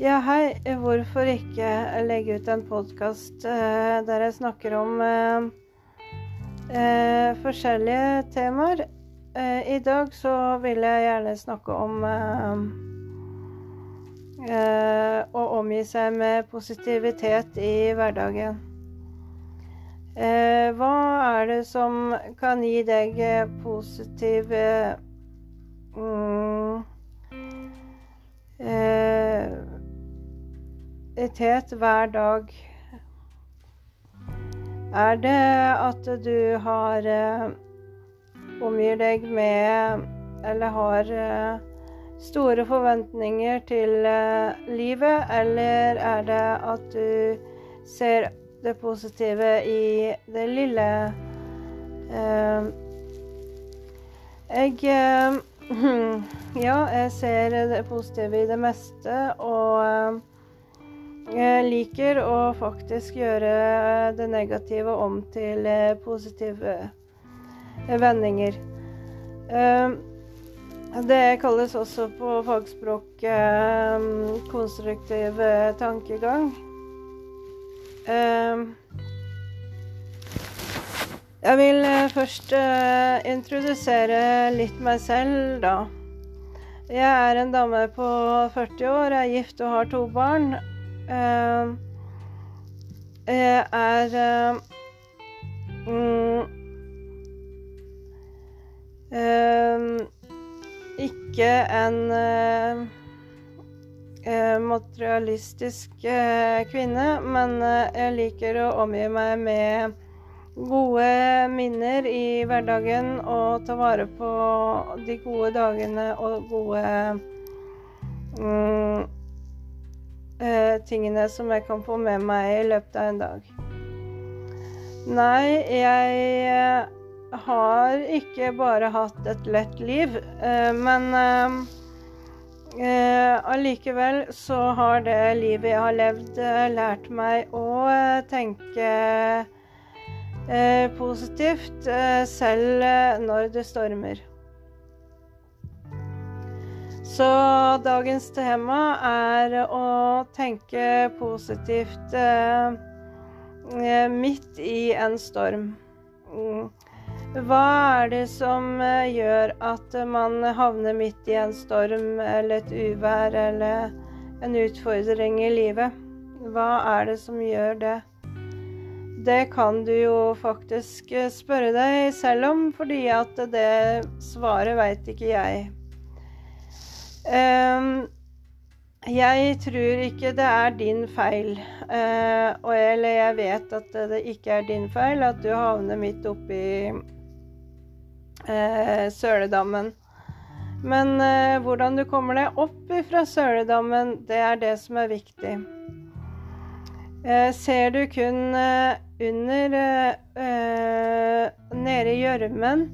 Ja, hei. Hvorfor ikke legge ut en podkast uh, der jeg snakker om uh, uh, forskjellige temaer? Eh, I dag så vil jeg gjerne snakke om eh, eh, å omgi seg med positivitet i hverdagen. Eh, hva er det som kan gi deg eh, positiv eh, eh, hver dag? Er det at du har eh, omgir deg med Eller har eh, store forventninger til eh, livet, eller er det at du ser det positive i det lille? Jeg Ja, jeg ser det positive i det meste, og liker å faktisk gjøre det negative om til eh, positive vendinger. Eh, Det kalles også på fagspråk eh, konstruktiv eh, tankegang. Eh, Jeg vil eh, først eh, introdusere litt meg selv, da. Jeg er en dame på 40 år, er gift og har to barn. Eh, er eh, mm, eh, ikke en eh, eh, materialistisk eh, kvinne, men eh, jeg liker å omgi meg med gode minner i hverdagen og ta vare på de gode dagene og gode mm, eh, tingene som jeg kan få med meg i løpet av en dag. Nei, jeg eh, har ikke bare hatt et lett liv, eh, men allikevel så har det livet jeg har levd, lært meg å tenke positivt, selv når det stormer. Så dagens tema er å tenke positivt eh, eh, midt i en storm. Mm. Hva er det som eh, gjør at man havner midt i en storm eller et uvær eller en utfordring i livet? Hva er det som gjør det? Det kan du jo faktisk spørre deg selv om, fordi at det svaret veit ikke jeg. Ehm, jeg tror ikke det er din feil, eh, og eller jeg vet at det ikke er din feil at du havner midt oppi uh, søledammen. Men eh, hvordan du kommer deg opp fra søledammen, det er det som er viktig. Ser du kun under nede i gjørmen,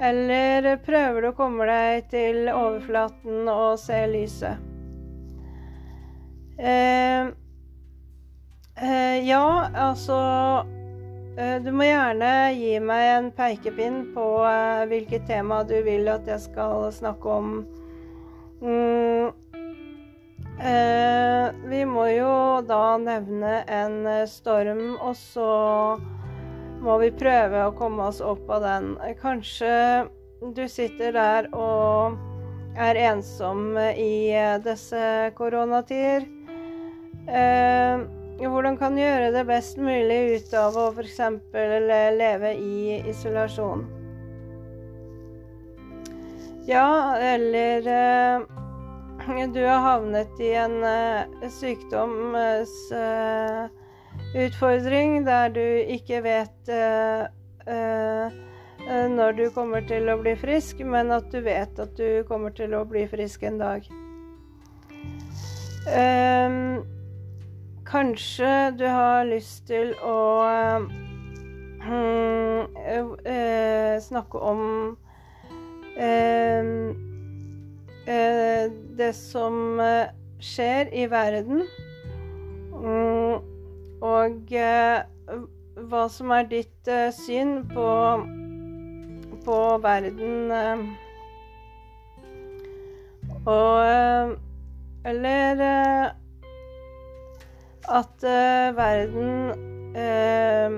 eller prøver du å komme deg til overflaten og se lyset? Eh, eh, ja, altså eh, Du må gjerne gi meg en pekepinn på eh, hvilket tema du vil at jeg skal snakke om. Mm, eh, vi må jo da nevne en storm, og så må vi prøve å komme oss opp av den. Kanskje du sitter der og er ensom i disse koronatider. Eh, hvordan kan du gjøre det best mulig ut av å f.eks. leve i isolasjon? Ja, eller eh, du har havnet i en eh, sykdomsutfordring der du ikke vet eh, eh, når du kommer til å bli frisk, men at du vet at du kommer til å bli frisk en dag. Um, kanskje du har lyst til å um, uh, snakke om uh, det som skjer i verden, um, og hva som er ditt syn på på verden og Eller at verden eh,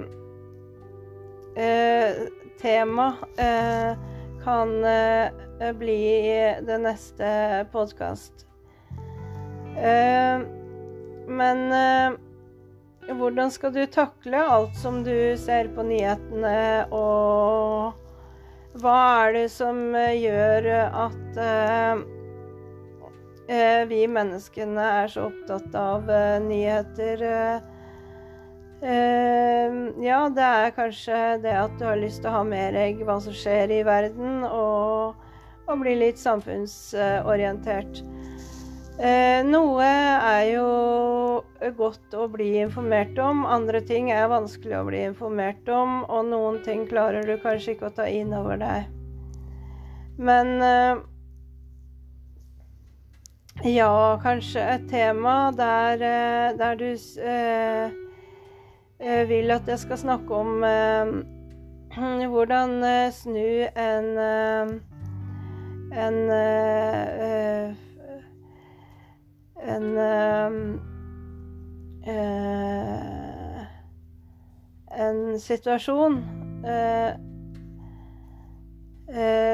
eh, Tema kan bli det neste podkast. men hvordan skal du takle alt som du ser på nyhetene, og hva er det som gjør at Eh, vi menneskene er så opptatt av eh, nyheter. Eh, ja, det er kanskje det at du har lyst til å ha mer egg hva som skjer i verden, og, og bli litt samfunnsorientert. Noe er jo godt å bli informert om, andre ting er vanskelig å bli informert om, og noen ting klarer du kanskje ikke å ta inn over deg. Men ja, kanskje et tema der, eh, der du eh, eh, vil at jeg skal snakke om eh, hvordan eh, snu en en en en situasjon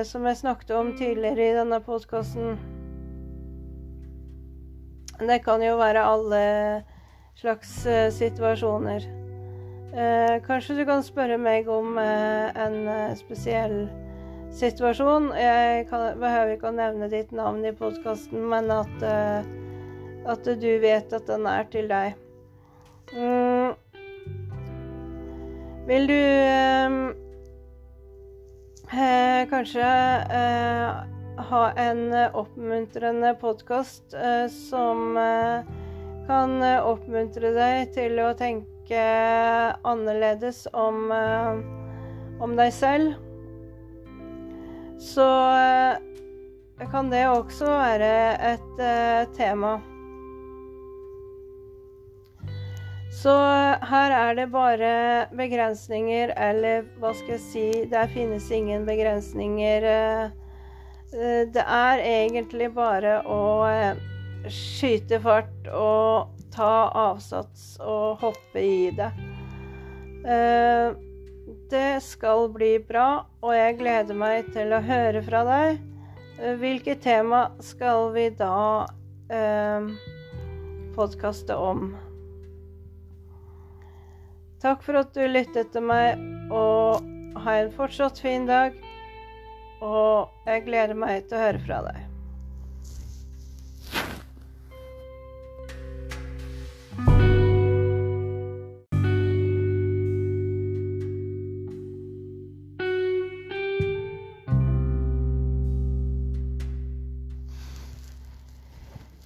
som jeg snakket om tidligere i denne podkasten. Det kan jo være alle slags uh, situasjoner. Uh, kanskje du kan spørre meg om uh, en spesiell situasjon. Jeg kan, behøver ikke å nevne ditt navn i podkasten, men at, at, du vet at den er til deg. Mm. Vil du kanskje ha en eh, oppmuntrende podkast eh, som eh, kan oppmuntre deg til å tenke annerledes om, om deg selv. Så kan det også være et tema. Så her er det bare begrensninger, eller hva skal jeg si Der finnes ingen begrensninger. Eh, det er egentlig bare å eh, skyte fart og ta avsats og hoppe i det. Eh, det skal bli bra, og jeg gleder meg til å høre fra deg. Hvilket tema skal vi da eh, podkaste om? Takk for at du lyttet til meg, og ha en fortsatt fin dag. Og jeg gleder meg til å høre fra deg.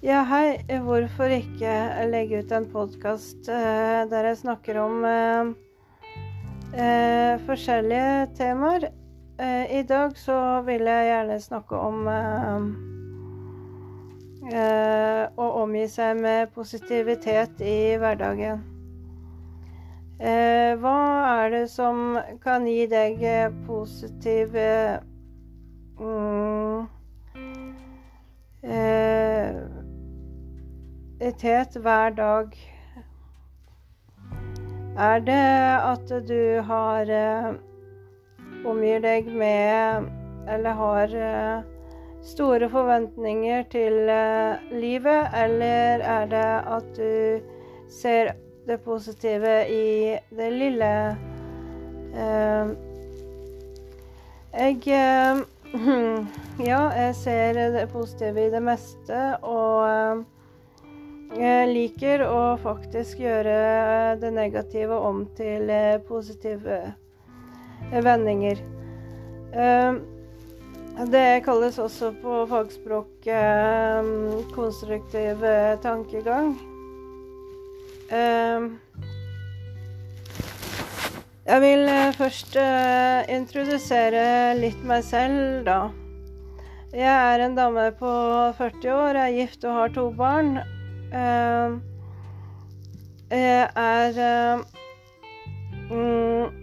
Ja, hei. Hvorfor ikke legge ut en podkast uh, der jeg snakker om uh, uh, forskjellige temaer? Eh, I dag så vil jeg gjerne snakke om eh, eh, å omgi seg med positivitet i hverdagen. Eh, hva er det som kan gi deg positiv mm, eh, hver dag? Er det at du har eh, omgir deg med eller har eh, store forventninger til eh, livet, eller er det at du ser det positive i det lille? Eh, jeg Ja, jeg ser det positive i det meste, og jeg liker å faktisk gjøre det negative om til positive vendinger. Ehm, det kalles også på fagspråk ehm, konstruktiv eh, tankegang. Ehm, jeg vil eh, først eh, introdusere litt meg selv, da. Jeg er en dame på 40 år, er gift og har to barn. Jeg er mm,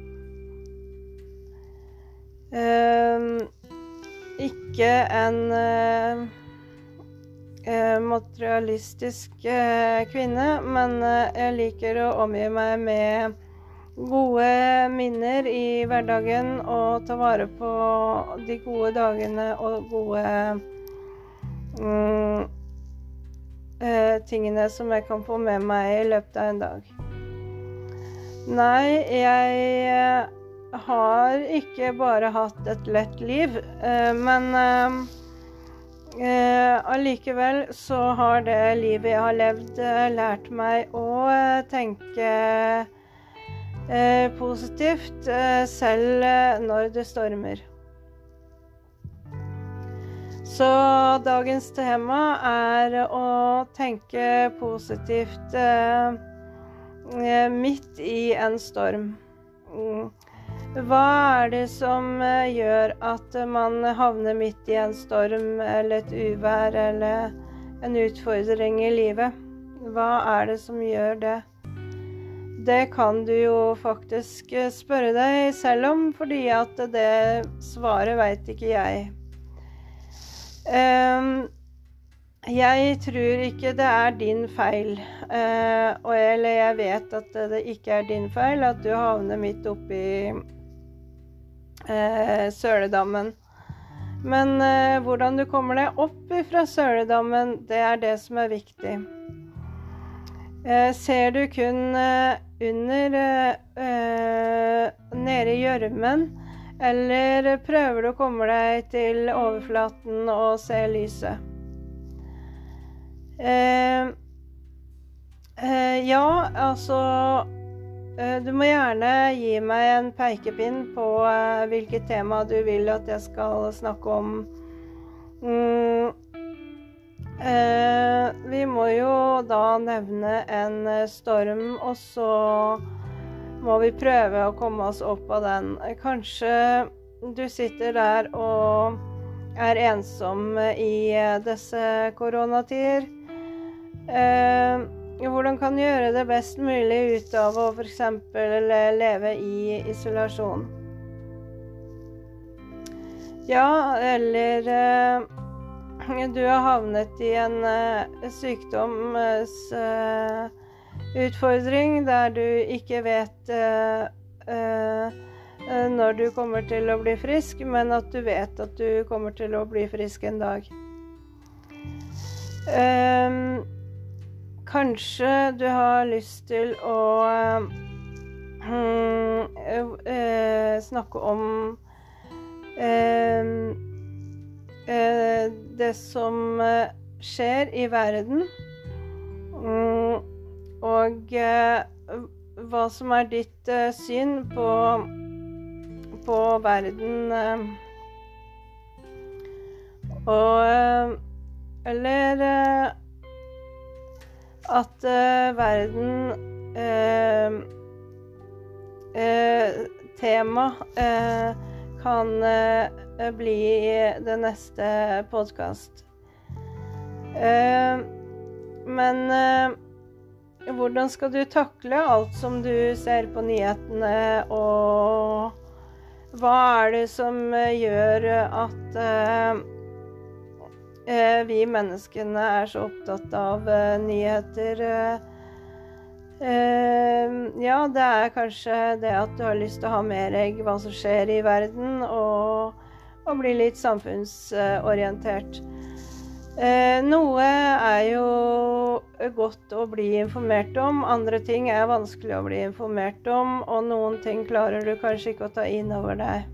Uh, ikke en materialistisk kvinne, men jeg liker å omgi meg med gode minner i hverdagen og ta vare på de gode dagene og gode mm, eh, tingene som jeg kan få med meg i løpet av en dag. Nei, jeg eh, har ikke bare hatt et lett liv, eh, men allikevel så har det livet jeg har levd, lært meg å tenke positivt selv når det stormer. Så dagens tema er å tenke positivt eh, eh, midt i en storm. Mm. Hva er det som gjør at man havner midt i en storm eller et uvær eller en utfordring i livet? Hva er det som gjør det? Det kan du jo faktisk eh, spørre deg selv om, fordi at det svaret veit ikke jeg. Um, jeg tror ikke det er din feil, uh, eller jeg vet at det ikke er din feil at du havner midt oppi uh, søledammen. Men uh, hvordan du kommer deg opp fra søledammen, det er det som er viktig. ser du kun under eh, nede i gjørmen, eller prøver du å komme deg til overflaten og se lyset? Eh, eh, ja, altså eh, Du må gjerne gi meg en pekepinn på eh, hvilket tema du vil at jeg skal snakke om. Mm, Eh, vi må jo da nevne en storm, og så må vi prøve å komme oss opp av den. Kanskje du sitter der og er ensom i eh, disse koronatider. Eh, hvordan kan du gjøre det best mulig ut av å f.eks. leve i isolasjon? Ja, eller eh, du har havnet i en uh, sykdomsutfordring uh, der du ikke vet uh, når du kommer til å bli frisk, men at du vet at du kommer til å bli frisk en dag. Um, kanskje du har lyst til å snakke om um, Eh, det som eh, skjer i verden. Mm, og eh, hva som er ditt syn på, på verden. Og Eller at verden Tema kan Eh, bli det neste podkast. Eh, men eh, hvordan skal du takle alt som du ser på nyhetene, og hva er det som gjør at vi menneskene er så opptatt av nyheter? ja, det er kanskje det at du har lyst til å ha med deg hva som skjer i verden, og og bli litt samfunnsorientert. Eh, noe er jo godt å bli informert om, andre ting er vanskelig å bli informert om, og noen ting klarer du kanskje ikke å ta inn over deg.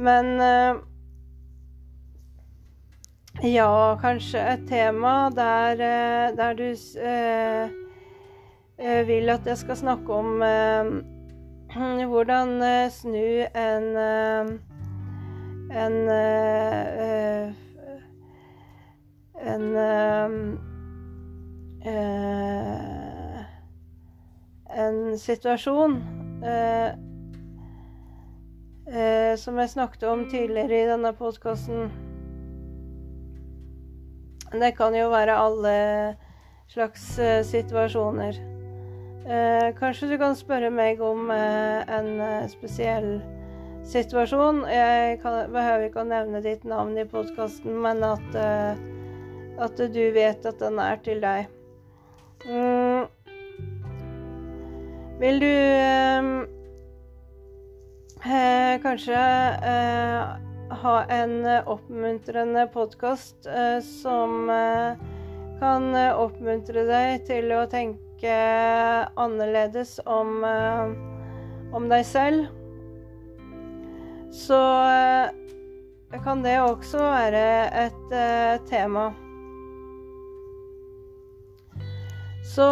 Men eh, ja, kanskje et tema der, eh, der du vil at jeg skal snakke om hvordan snu en en en, en uh, en situasjon uh, som jeg snakket om tidligere i denne postkassen. Det kan jo være alle slags situasjoner. kanskje du kan spørre meg om en spesiell situasjon. Jeg kan, behøver ikke å nevne ditt navn i podkasten, men at At du vet at den er til deg. Mm. Vil du eh, eh, kanskje eh, ha en oppmuntrende podkast eh, som eh, kan oppmuntre deg til å tenke annerledes om, om deg selv, så kan det også være et tema. Så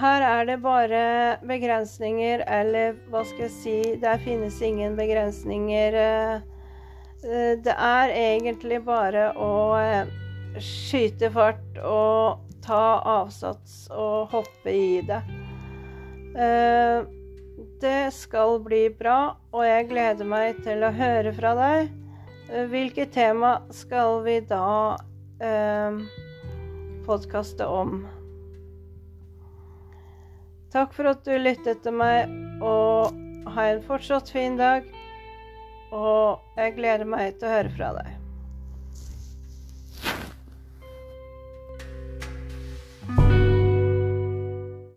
her er det bare begrensninger, eller hva skal jeg si Der finnes ingen begrensninger. Det er egentlig bare å skyte fart og ta avsats og hoppe i det. Det skal bli bra, og jeg gleder meg til å høre fra deg. Hvilket tema skal vi da eh, podkaste om? Takk for at du lyttet til meg, og ha en fortsatt fin dag. Og jeg gleder meg til å høre fra deg.